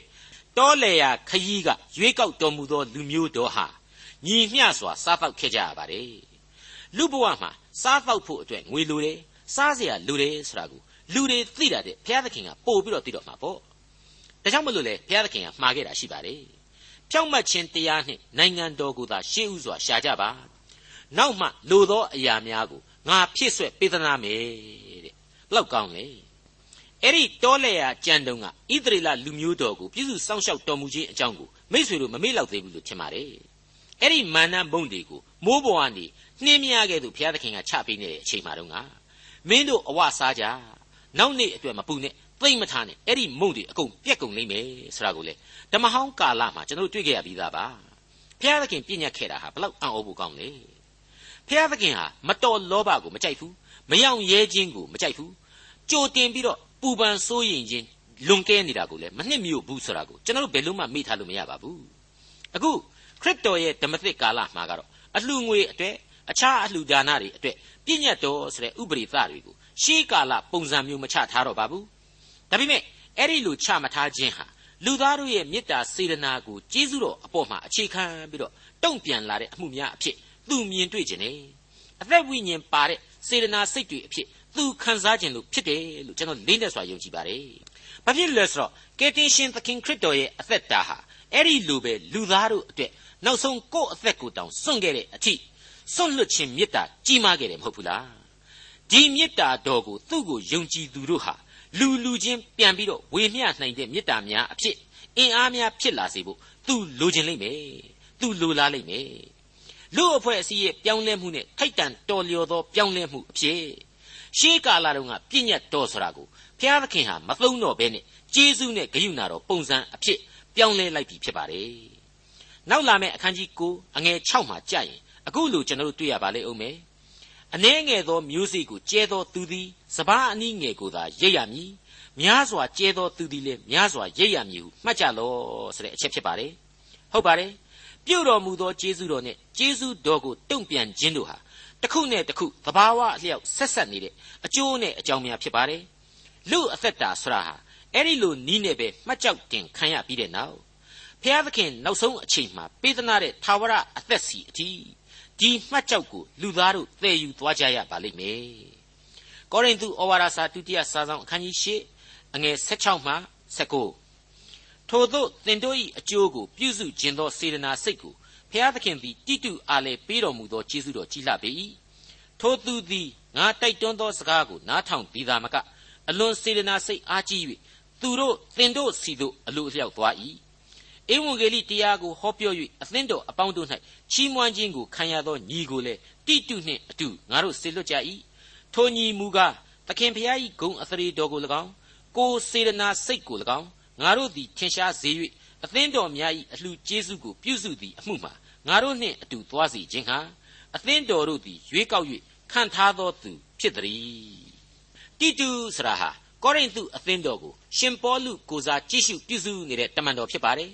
တောလေယာခยีကရွေးကောက်တော်မူသောလူမျိုးတော်ဟာညီမျှစွာစားတော့ခဲ့ကြရပါတယ်လူဘဝမှာစားတော့ဖို့အတွက်ငွေလိုတယ်စားเสียလိုတယ်ဆိုတာကိုလူတွေသိတာတဲ့ဘုရားသခင်ကပို့ပြီးတော့သိတော့မှာပေါ့ဒါကြောင့်မလို့လေဘုရားသခင်ကမှားခဲ့တာရှိပါတယ်ဖြောင့်မတ်ခြင်းတရားနှင့်နိုင်ငံတော်ကိုသာရှေးဥစွာရှာကြပါနောက်မှလိုသောအရာများကိုငါဖြည့်ဆွက်ပေးသနာမယ်တဲ့ဘလောက်ကောင်းလဲ အဲ့ဒီတောလေယာကြံတုံကဣသရေလလူမျိုးတော်ကိုပြည့်စုံစောင့်ရှောက်တော်မူခြင်းအကြောင်းကိုမိษွေတို့မမေ့လောက်သေးဘူးလို့ထင်ပါတယ်အဲ့ဒီမာနမုံတွေကိုမိုးပေါ်ကနေနှင်းမြခဲ့သူဘုရားသခင်ကချပေးနေတဲ့အချိန်မှတော့ကမင်းတို့အဝစားကြနောက်နေ့အတွက်မပူနဲ့သိမ့်မထားနဲ့အဲ့ဒီမုံတွေအကုန်ပြက်ကုန်လိမ့်မယ်ဆိုတာကိုလေဓမ္မဟောင်းကာလမှာကျွန်တော်တို့တွေ့ကြရပြီးသားပါဘုရားသခင်ပြည့်ညတ်ခဲ့တာဟာဘလောက်အံ့ဩဖို့ကောင်းလဲဖျားသခင်ဟာမတော်လောဘကိုမကြိုက်ဘူးမယောင်ရဲခြင်းကိုမကြိုက်ဘူးကြိုတင်ပြီးတော့ ပူပန်စိုးရင်ခြင်းလွန်ကဲနေတာကိုလည်းမနှစ်မြို့ဘူးဆိုတာကိုကျွန်တော်တို့ဘယ်လို့မှမေ့ထားလို့မရပါဘူးအခုခရစ်တော်ရဲ့ဓမ္မသစ်ကာလမှာကတော့အလှငွေအတွက်အခြားအလှဒါနတွေအတွက်ပြည့်ညတ်တော်ဆိုတဲ့ဥပရိသတွေကိုရှေးကာလပုံစံမျိုးမချထားတော့ပါဘူးဒါပေမဲ့အဲ့ဒီလိုချမထားခြင်းဟာလူသားတို့ရဲ့မေတ္တာစေတနာကိုကျေးဇူးတော်အပေါ်မှာအခြေခံပြီးတော့တုံ့ပြန်လာတဲ့အမှုများအဖြစ်သူမြင်တွေ့ခြင်းနဲ့အသက်ဝိညာဉ်ပါတဲ့စေတနာစိတ်တွေအဖြစ် သူခံစားခြင်းလို့ဖြစ်တယ်လို့ကျွန်တော်လေးနဲ့စွာယုံကြည်ပါတယ်။ဘာဖြစ်လဲဆိုတော့ကယ်တင်ရှင်သခင်ခရစ်တော်ရဲ့အသက်တာဟာအဲ့ဒီလိုပဲလူသားတို့အတွက်နောက်ဆုံးကိုယ့်အသက်ကိုတောင်စွန့်ခဲ့တဲ့အထိစွန့်လွတ်ခြင်းမေတ္တာကြီးမားခဲ့တယ်မဟုတ်ဘူးလား။ဒီမေတ္တာတော်ကိုသူ့ကိုယုံကြည်သူတို့ဟာလူလူချင်းပြန်ပြီးတော့ဝေမျှနိုင်တဲ့မေတ္တာများအဖြစ်အင်အားများဖြစ်လာစေဖို့သူလိုချင်လိမ့်မယ်။သူလိုလားလိမ့်မယ်။လူအဖွဲ့အစည်းရဲ့ပြောင်းလဲမှုနဲ့ထိုက်တန်တော်လျော်သောပြောင်းလဲမှုအဖြစ် ရှေးကာလတုန်းကပြည့်ညတ်တော်ဆိုတာကိုဘုရားသခင်ဟာမသုံးတော့ဘဲနဲ့ကျေးဇူးနဲ့ဂရုဏာတော်ပုံစံအဖြစ်ပြောင်းလဲလိုက်ပြီဖြစ်ပါတယ်။နောက်လာမယ့်အခန်းကြီး9အငယ်6မှာကြာရင်အခုလိုကျွန်တော်တို့တွေ့ရပါလိမ့်ဦးမယ်။အနှဲငယ်သောမျိုးစေ့ကိုကျဲသောသူသည်စပားအနည်းငယ်ကိုသာရိပ်ရမည်။များစွာကျဲသောသူသည်လည်းများစွာရိပ်ရမည်ဟုမှတ်ကြလော့ဆိုတဲ့အချက်ဖြစ်ပါတယ်။ဟုတ်ပါတယ်။ပြုတော်မူသောကျေးဇူးတော်နဲ့ကျေးဇူးတော်ကိုတုံ့ပြန်ခြင်းတို့ဟာ တစ်ခုနဲ့တစ်ခုသဘာဝအလျောက်ဆက်ဆက်နေတဲ့အကျိုးနဲ့အကြောင်းများဖြစ်ပါတယ်လူအသက်တာဆရာဟာအဲ့ဒီလိုနီးနေပဲမှတ်ကြောက်တင်ခံရပြီးတဲ့နောက်ဖျားသခင်နောက်ဆုံးအချိန်မှာပေးသနာတဲ့သာဝရအသက်စီအထိဒီမှတ်ကြောက်ကိုလူသားတို့သယ်ယူသွားကြရပါလိမ့်မယ်ကောရိန္သုဩဝါဒစာဒုတိယစာဆောင်အခန်းကြီး၈အငယ်16မှ19ထို့သောသင်တို့၏အကျိုးကိုပြုစုခြင်းသောစေတနာစိတ်ကို ဖျားသခင်သည်တိတုအားလည်းပေးတော်မူသောကျေးဇူးတော်ကြီးလှပေ၏ထိုသူသည်ငါတိုက်တွန်းသောစကားကိုနားထောင်ပြီးသာမကအလွန်စေတနာစိတ်အားကြီး၍သူတို့သင်တို့စီတို့အလိုအလျောက်သွား၏ဧဝံဂေလိတရားကိုဟောပြော၍အသင်းတော်အပေါင်းတို့၌ချီးမွမ်းခြင်းကိုခံရသောညီကိုလည်းတိတုနှင့်အတူငါတို့ဆေလွတ်ကြ၏ထိုညီမူကားသခင်ဖျား၏ဂုံအသရေတော်ကို၎င်းကိုစေတနာစိတ်ကို၎င်းငါတို့သည်ထင်ရှားစေ၍အသင်းတော်များ၏အလှကျေးဇူးကိုပြုစုသည့်အမှုမှာ ငါတို့နှင့်အတူသွားစီခြင်းဟာအသင်းတော်တို့သည်ရွေးကောက်၍ခံထားသောသူဖြစ်သည်တိတုဆရာဟာကောရိန္သုအသင်းတော်ကိုရှင်ပေါလုကိုစားကြည့်ရှုပြုစုနေတဲ့တမန်တော်ဖြစ်ပါတယ်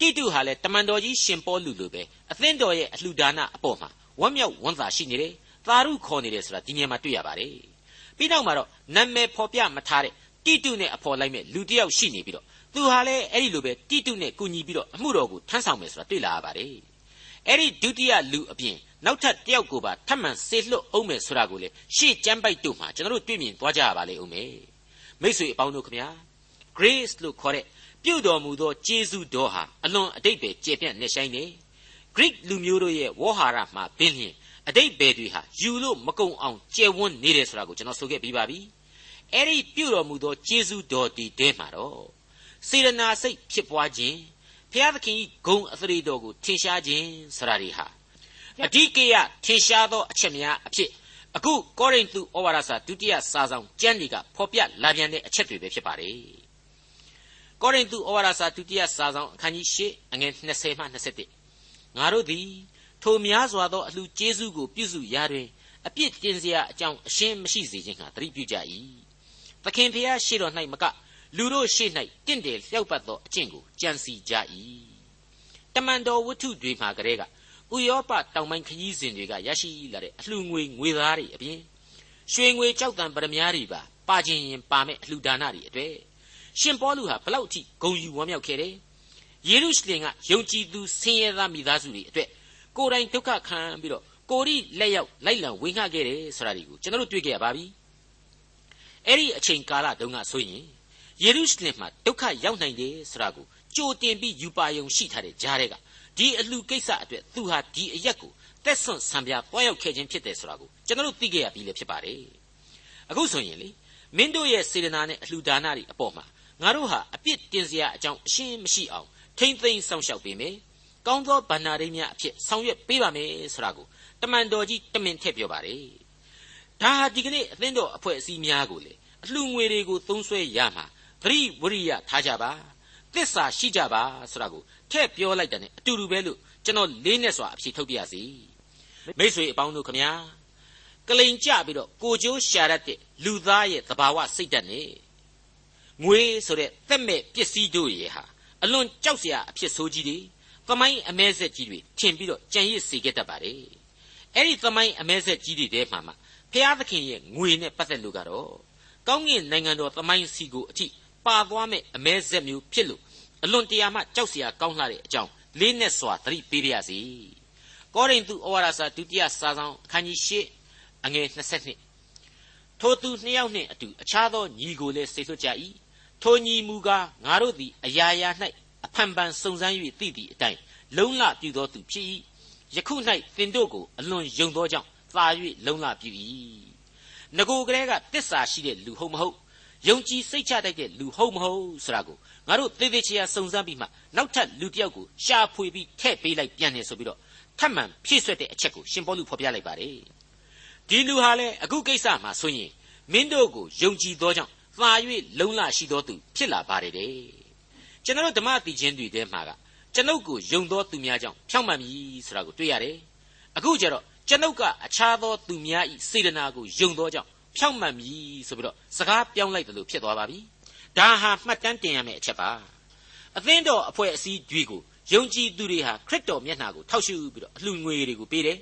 တိတုဟာလည်းတမန်တော်ကြီးရှင်ပေါလုလိုပဲအသင်းတော်ရဲ့အလှဒါနအပေါ်မှာဝမ်းမြောက်ဝမ်းသာရှိနေတယ်သာရုခေါ်နေတယ်ဆိုတာဒီနေရာမှာတွေ့ရပါတယ်ပြီးနောက်မှာတော့နာမည်ဖော်ပြမထားတဲ့တိတုနဲ့အဖော်လိုက်မဲ့လူတစ်ယောက်ရှိနေပြီးတော့သူဟာလည်းအဲ့ဒီလိုပဲတိတုနဲ့ကူညီပြီးတော့အမှုတော်ကိုထမ်းဆောင်မယ်ဆိုတာတွေ့လာရပါတယ် အဲ့ဒီဒုတိယလူအပြင်နောက်ထပ်တယောက်ကိုပါထပ်မံဆေလွတ်အောင်မယ်ဆိုတာကိုလေရှေ့ကျမ်းပိုက်တို့မှာကျွန်တော်တို့တွေ့မြင်သွားကြရပါလိမ့်ဦးမယ်မိတ်ဆွေအပေါင်းတို့ခင်ဗျာ grace လို့ခေါ်တဲ့ပြုတော်မူသောကျေးဇူးတော်ဟာအလွန်အတိတ်ပဲကျေပြန့်နေဆိုင်နေ Greek လူမျိုးတို့ရဲ့ဝေါ်ဟာရမှာပင်လျင်အတိတ်ပဲတွေဟာယူလို့မကုံအောင်ကျယ်ဝန်းနေတယ်ဆိုတာကိုကျွန်တော်ဆိုခဲ့ပြီးပါပြီအဲ့ဒီပြုတော်မူသောကျေးဇူးတော်ဒီတဲမှာတော့စေရနာစိတ်ဖြစ်ပွားခြင်း ဖျားသခင်ဤဂုံအသရေတော်ကိုထင်ရှားခြင်းဆရာတွေဟာအဓိကရထင်ရှားသောအချက်များအဖြစ်အခုကောရိန္သုဩဝါဒစာဒုတိယစာဆောင်ကျမ်းတွေကဖော်ပြလာပြန်တဲ့အချက်တွေပဲဖြစ်ပါတယ်ကောရိန္သုဩဝါဒစာဒုတိယစာဆောင်အခန်းကြီး၈အငယ်20မှ21ငါတို့သည်ထိုများစွာသောအလှကျေးဇူးကိုပြုစုရာတွင်အပြစ်တင်စရာအကြောင်းအရှင်းမရှိစေခြင်းဟာသတိပြုကြ၏သခင်ဖျားရှိတော်၌မက လူတို့ရှေ့၌တင့်တယ်လျှောက်ပတ်သောအကျင့်ကိုကြံစီကြ၏တမန်တော်ဝတ္ထုတွေမှာကလေးကဥယောပတောင်ပိုင်းခကြီးစဉ်တွေကရရှိလာတဲ့အလှငွေငွေသားတွေအပြင်ရွှေငွေကြောက်တံပရမ ्या တွေပါပါခြင်းရင်ပါမဲ့အလှဒါနတွေအတွေ့ရှင်ပေါလုဟာဘလောက်ထိဂုံယူဝမ်းမြောက်ခဲ့တယ်ယေရုရှလင်ကယုံကြည်သူဆင်းရဲသားမိသားစုတွေအတွေ့ကိုယ်တိုင်ဒုက္ခခံပြီးတော့ကိုရိလက်ရောက်လိုက်လံဝေငှခဲ့တယ်ဆိုတာဒီကိုကျွန်တော်တို့တွေ့ကြရပါပြီအဲ့ဒီအချိန်ကာလတုန်းကဆိုရင် ယေရုရှလင်မှာဒုက္ခရောက်နိုင်တယ်ဆိုတာကိုကြိုတင်ပြီးယူပါယုံရှိထားတဲ့ဂျားတွေကဒီအလှကိစ္စအတွက်သူဟာဒီအရက်ကိုတက်ဆွန့်ဆံပြတွားရောက်ခဲ့ခြင်းဖြစ်တယ်ဆိုတာကိုကျွန်တော်တို့သိခဲ့ရပြီးလည်းဖြစ်ပါတယ်အခုဆိုရင်လေမင်းတို့ရဲ့စေတနာနဲ့အလှဒါနတွေအပေါ်မှာငါတို့ဟာအပြစ်တင်စရာအကြောင်းအရှင်းမရှိအောင်ထိမ့်သိမ်းစောင့်ရှောက်ပေးမယ်ကောင်းသောဗန္နာရိများအဖြစ်ဆောင်ရွက်ပေးပါမယ်ဆိုတာကိုတမန်တော်ကြီးတမင်ထည့်ပြောပါတယ်ဒါဟာဒီကနေ့အသင်းတော်အဖွဲ့အစည်းများကိုလေအလှငွေတွေကိုသုံးဆွဲရမှာ သတိဝရိယထားကြပါသစ္စာရှိကြပါဆိုတာကိုထည့်ပြောလိုက်တယ်နဲ့အတူတူပဲလို့ကျွန်တော်လေးနဲ့စွာအဖြေထုတ်ပြရစီမိษွေအပေါင်းတို့ခမညာကလိန်ကြပြီးတော့ကိုကျိုးရှာရတဲ့လူသားရဲ့သဘာဝစိတ်ဓာတ်နဲ့ငွေဆိုတဲ့သက်မဲ့ပစ္စည်းတို့ရဲ့ဟာအလွန်ကြောက်စရာအဖြစ်ဆိုးကြီးတွေသမိုင်းအမဲဆက်ကြီးတွေထင်ပြီးတော့ကြံရစ်စေခဲ့တတ်ပါတယ်အဲ့ဒီသမိုင်းအမဲဆက်ကြီးတွေထဲမှာမှဖျားသခင်ရဲ့ငွေနဲ့ပတ်သက်လို့ကတော့ကောင်းကင်နိုင်ငံတော်သမိုင်းစီကိုအထိ ပါသွားမဲ့အမဲဆက်မျိုးဖြစ်လို့အလွန်တရာမှကြောက်စရာကောင်းလှတဲ့အကြောင်းလေးနဲ့စွာသတိပေးပါရစေကောရိန္သုဩဝါဒစာဒုတိယစာဆောင်အခန်းကြီး၈အငယ်22ထိုသူနှစ်ယောက်နှင့်အတူအခြားသောညီကိုလည်းစိတ်ဆွကြ၏ထိုညီမူကားငါတို့သည်အရာရာ၌အဖန်ပန်စုံစမ်း၍သိသည့်အတိုင်းလုံလပြုသောသူဖြစ်၏ယခု၌သင်တို့ကိုအလွန်ယုံသောကြောင့်သာ၍လုံလပြု၏ငကိုကလေးကတစ္ဆာရှိတဲ့လူဟုတ်မဟုတ် ယုံကြည်စိတ်ချတတ်တဲ့လူဟုတ်မဟုတ်ဆိုတာကိုငါတို့သေသေးချာစုံစမ်းပြီးမှနောက်ထပ်လူတစ်ယောက်ကိုရှာဖွေပြီးထည့်ပေးလိုက်ပြန်နေဆိုပြီးတော့ထပ်မံဖြည့်ဆွက်တဲ့အချက်ကိုရှင်ပေါလုဖော်ပြလိုက်ပါတယ်ဒီလူဟာလည်းအခုကိစ္စမှာဆိုရင်မင်းတို့ကိုယုံကြည်သောကြောင့်သာ၍လုံလရှိသောသူဖြစ်လာပါတယ်တဲ့ကျွန်တော်ဓမ္မတိချင်းတွေထဲမှာကကျွန်ုပ်ကိုယုံသောသူများကြောင့်ဖြောင့်မတ်မည်ဆိုတာကိုတွေ့ရတယ်အခုကျတော့ကျွန်ုပ်ကအခြားသောသူများဤစေတနာကိုယုံသောကြောင့် ဖြောင့်မတ်မည်ဆိုပြီးတော့စကားပြောင်းလိုက်တယ်လို့ဖြစ်သွားပါပြီဒါဟာမှတ်တမ်းတင်ရမယ့်အချက်ပါအသင်းတော်အဖွဲ့အစည်းတွေကိုယုံကြည်သူတွေဟာခရစ်တော်မျက်နှာကိုထောက်ရှုပြီးတော့အလှငွေတွေကိုပေးတယ်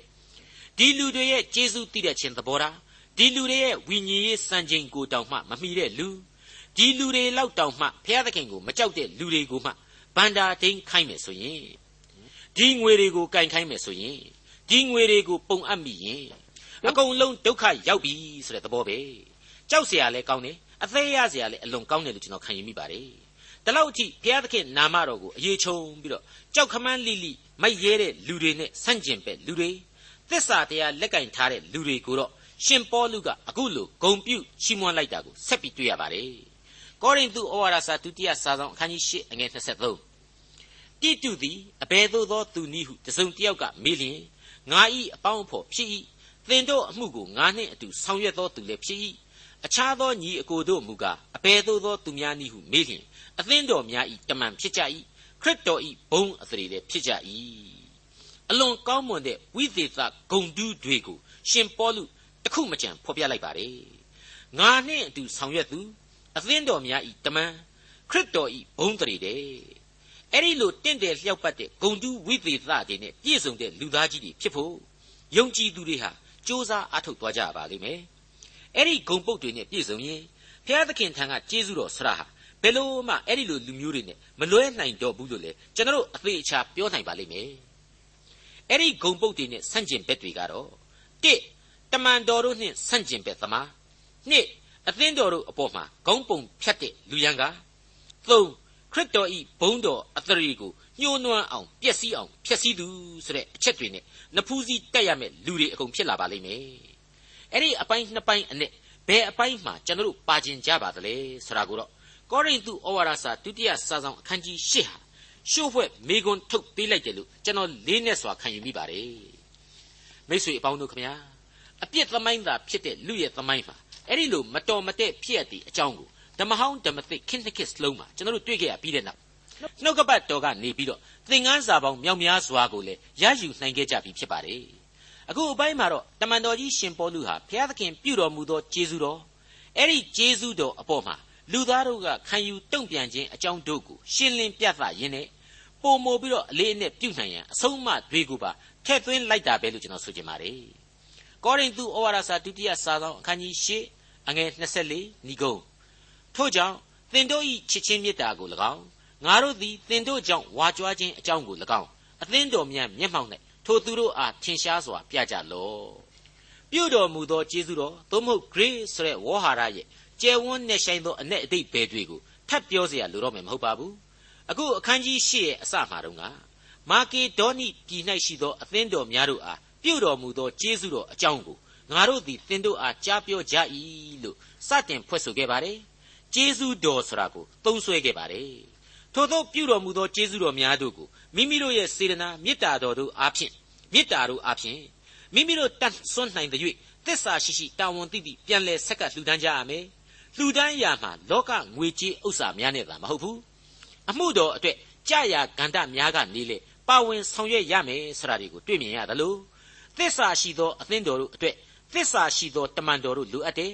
ဒီလူတွေရဲ့ကျေးဇူးတည်တဲ့ခြင်းသဘောထားဒီလူတွေရဲ့ဝိညာဉ်ရေးစံချိန်ကိုတောင်မှမမီတဲ့လူဒီလူတွေလောက်တောင်မှဘုရားသခင်ကိုမကြောက်တဲ့လူတွေကိုမှဗန္တာဒိန်ခိုင်းမယ်ဆိုရင်ဒီငွေတွေကိုကင်ခိုင်းမယ်ဆိုရင်ဒီငွေတွေကိုပုံအပ်မိရင် အကုန်လုံးဒုက္ခရောက်ပြီဆိုတဲ့သဘောပဲကြောက်เสียရလဲကောင်းတယ်အသေးရเสียရလဲအလွန်ကောင်းတယ်လို့ကျွန်တော်ခံယူမိပါတယ်ဒီလောက်အထိဘုရားသခင်နာမတော်ကိုအေးချုံပြီးတော့ကြောက်ခမန်းလိလိမိုက်ရဲတဲ့လူတွေနဲ့ဆန့်ကျင်ပဲလူတွေသစ္စာတရားလက်ကင်ထားတဲ့လူတွေကိုတော့ရှင်ပေါလုကအခုလိုဂုံပြုချီးမွမ်းလိုက်တာကိုဆက်ပြီးတွေ့ရပါတယ်ကောရိန္သုဩဝါဒစာဒုတိယစာဆောင်အခန်းကြီး၈အငယ်23တိတုသည်အဘယ်သို့သောသူနည်းဟုတစုံတစ်ယောက်ကမေးလျင်ငါဤအပေါင်းအဖော်ဖြစ်၏ သင်တို့အမှုကိုငါနှင့်အတူဆောင်ရွက်သောသူလည်းဖြစ်၏အခြားသောညီအကိုတို့မူကားအဘယ်သို့သောသူများနည်းဟုမေးလျင်အသင်းတော်များဤတမန်ဖြစ်ကြ၏ခရစ်တော်ဤဘုံအသရေလည်းဖြစ်ကြ၏အလွန်ကောင်းမွန်တဲ့ဝိသေသဂုံတူးတွေကိုရှင်ပေါလုတခုမကြံဖော်ပြလိုက်ပါတယ်ငါနှင့်အတူဆောင်ရွက်သူအသင်းတော်များဤတမန်ခရစ်တော်ဤဘုံတရေတဲ့အဲ့ဒီလိုတင့်တယ်လျှောက်ပတ်တဲ့ဂုံတူးဝိသေသတွေနဲ့ပြည့်စုံတဲ့လူသားကြီးတွေဖြစ်ဖို့ယုံကြည်သူတွေဟာ စ조사အားထုတ်သွားကြပါလိမ့်မယ်အဲ့ဒီဂုံပုတ်တွေနဲ့ပြည့်စုံရင်ဘုရားသခင်ထံကကျေးဇူးတော်ဆရာဟာဘယ်လို့မှအဲ့ဒီလိုလူမျိုးတွေနဲ့မလွဲနိုင်တော့ဘူးလို့လေကျွန်တော်အသေးအချာပြောနိုင်ပါလိမ့်မယ်အဲ့ဒီဂုံပုတ်တွေနဲ့ဆန့်ကျင်ဘက်တွေကတော့တစ်တမန်တော်တို့နှင့်ဆန့်ကျင်ဘက်သမားနှစ်အသင်းတော်တို့အပေါ်မှာဂုံပုံဖြတ်တဲ့လူရန်ကသုံးခရစ်တော်ဤဘုန်းတော်အသရေကိုညှိုးနွမ်းအောင်ပျက်စီးအောင်ဖျက်ဆီးသူဆိုတဲ့အချက်တွေနဲ့နဖူးစည်းတက်ရမယ့်လူတွေအကုန်ဖြစ်လာပါလိမ့်မယ်အဲ့ဒီအပိုင်းနှစ်ပိုင်းအနက်ဘယ်အပိုင်းမှာကျွန်တော်တို့ပါကျင်ကြပါသလဲဆိုတာကိုတော့ကောရိန္သုဩဝါဒစာဒုတိယစာဆောင်အခန်းကြီး၈ဟာရှို့ဖွဲ့မေကွန်ထုတ်ပေးလိုက်တယ်လို့ကျွန်တော်လေးနဲ့စွာခံယူမိပါတယ်မိတ်ဆွေအပေါင်းတို့ခမညာအပြစ်သမိုင်းသာဖြစ်တဲ့လူရဲ့သမိုင်းမှာအဲ့ဒီလိုမတော်မတဲ့ဖြစ်ရတဲ့အကြောင်းကိုဓမ္မဟောင်းဓမ္မသစ်ခင်းတစ်ခစ်စလုံးမှာကျွန်တော်တို့တွေ့ခဲ့ရပြီးတဲ့နောက် နှုတ်ကပတ်တော်ကနေပြီးတော့သင်ငန်းစာပေါင်းမြောက်များစွာကိုလည်းရယူနိုင်ခဲ့ကြပြီဖြစ်ပါတယ်အခုအပိုင်းမှာတော့တမန်တော်ကြီးရှင်ပေါလုဟာဘုရားသခင်ပြုတော်မူသောကျေးဇူးတော်အဲ့ဒီကျေးဇူးတော်အပေါ်မှာလူသားတို့ကခံယူတုံ့ပြန်ခြင်းအကြောင်းတို့ကိုရှင်းလင်းပြသရင်းနဲ့ပုံမိုပြီးတော့အလေးအနက်ပြုနိုင်ရန်အဆုံးအမတွေကိုပါထည့်သွင်းလိုက်တာပဲလို့ကျွန်တော်ဆိုချင်ပါတယ်ကောရိန္သုဩဝါဒစာဒုတိယစာဆောင်အခန်းကြီး၈အငယ်24ဏီကုံထို့ကြောင့်သင်တို့၏ချစ်ချင်းမေတ္တာကို၎င်း ငါတို့သည်သင်တို့ကြောင့်ဝါကြွားခြင်းအကြောင်းကို၎င်းအသင်းတော်များမျက်မှောက်၌ထိုသူတို့အားထင်ရှားစွာပြကြလော့ပြုတော်မူသောကျေးဇူးတော်သို့မဟုတ် grace ဆိုတဲ့ဝေါ်ဟာရရဲ့ကျယ်ဝန်းနဲ့ဆိုင်သောအ내အတိတ်ဘယ်တွေကိုထပ်ပြောเสียလိုတော့မယ်မဟုတ်ပါဘူးအခုအခန်းကြီး၈ရဲ့အစမှာတော့ကမာကေဒေါနိပြည်၌ရှိသောအသင်းတော်များတို့အားပြုတော်မူသောကျေးဇူးတော်အကြောင်းကိုငါတို့သည်သင်တို့အားကြားပြောကြ၏လို့စတင်ဖွင့်ဆိုခဲ့ပါတယ်ကျေးဇူးတော်ဆိုတာကိုသုံးဆွဲခဲ့ပါတယ် ထို့သောပြုတော်မူသောကျေးဇူးတော်များတို့ကိုမိမိတို့ရဲ့စေတနာမေတ္တာတော်တို့အားဖြင့်မေတ္တာတို့အားဖြင့်မိမိတို့တတ်ဆွမ်းနိုင်တဲ့၍သစ္စာရှိရှိတာဝန်သိသိပြန်လဲဆက်ကလှူဒန်းကြရမယ်လှူဒန်းရာမှာလောကငွေကြေးဥစ္စာများနဲ့သာမဟုတ်ဘူးအမှုတော်အတွက်ကြာရာဂန္ဓများကနေလေပါဝင်ဆောင်ရွက်ရမယ်ဆိုတာတွေကိုတွေ့မြင်ရတယ်လို့သစ္စာရှိသောအသင်းတော်တို့အတွက်သစ္စာရှိသောတမန်တော်တို့လိုအပ်တယ်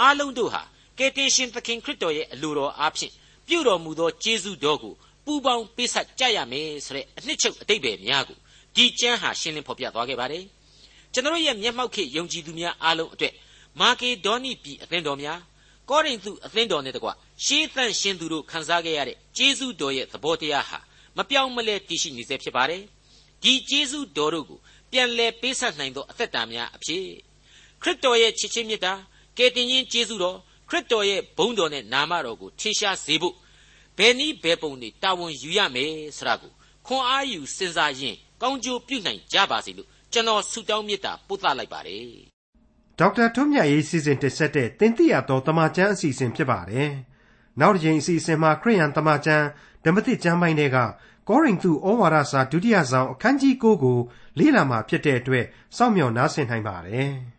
အားလုံးတို့ဟာကယ်တင်ရှင်သခင်ခရစ်တော်ရဲ့အလိုတော်အားဖြင့် ပြုတော်မူသောကျေးဇူးတော်ကိုပူပေါင်းပေးဆက်ကြရမယ်ဆိုတဲ့အနှစ်ချုပ်အတိတ်ပဲများကိုဒီကျမ်းဟာရှင်းလင်းဖော်ပြသွားခဲ့ပါတယ်ကျွန်တော်ရဲ့မျက်မှောက်ခေယုံကြည်သူများအားလုံးအတွက်မာကေဒေါနိပြည်အသင်းတော်များကောရိန္သုအသင်းတော်နဲ့တကွရှေးသန့်ရှင်သူတို့ခံစားခဲ့ရတဲ့ကျေးဇူးတော်ရဲ့သဘောတရားဟာမပြောင်းမလဲတည်ရှိနေစေဖြစ်ပါတယ်ဒီကျေးဇူးတော်တို့ကိုပြန်လဲပေးဆက်နိုင်သောအသက်တာများအဖြစ်ခရစ်တော်ရဲ့ချစ်ချင်းမြတ်တာကယ်တင်ရှင်ကျေးဇူးတော် ခရစ်တော်ရဲ့ဘုန်းတော်နဲ့နာမတော်ကိုထင်ရှားစေဖို့ဘယ်နည်းဘယ်ပုံတွေတာဝန်ယူရမယ်ဆိုတာကိုခွန်အားယူစဉ်းစားရင်ကောင်းကျိုးပြုနိုင်ကြပါစေလို့ကျွန်တော်ဆုတောင်းမေတ္တာပို့သလိုက်ပါတယ်ဒေါက်တာထွန်းမြတ်ရေးစီစဉ်တင်ဆက်တဲ့တင်ပြတော်တမချန်းအစီအစဉ်ဖြစ်ပါတယ်နောက်တစ်ချိန်အစီအစဉ်မှာခရိယန်တမချန်းဓမ္မသစ်ကျမ်းပိုင်းတွေကကောရိန္သုဩဝါဒစာဒုတိယဆောင်အခန်းကြီး9ကိုလေ့လာမှာဖြစ်တဲ့အတွက်စောင့်မျှော်နားဆင်နိုင်ပါတယ်။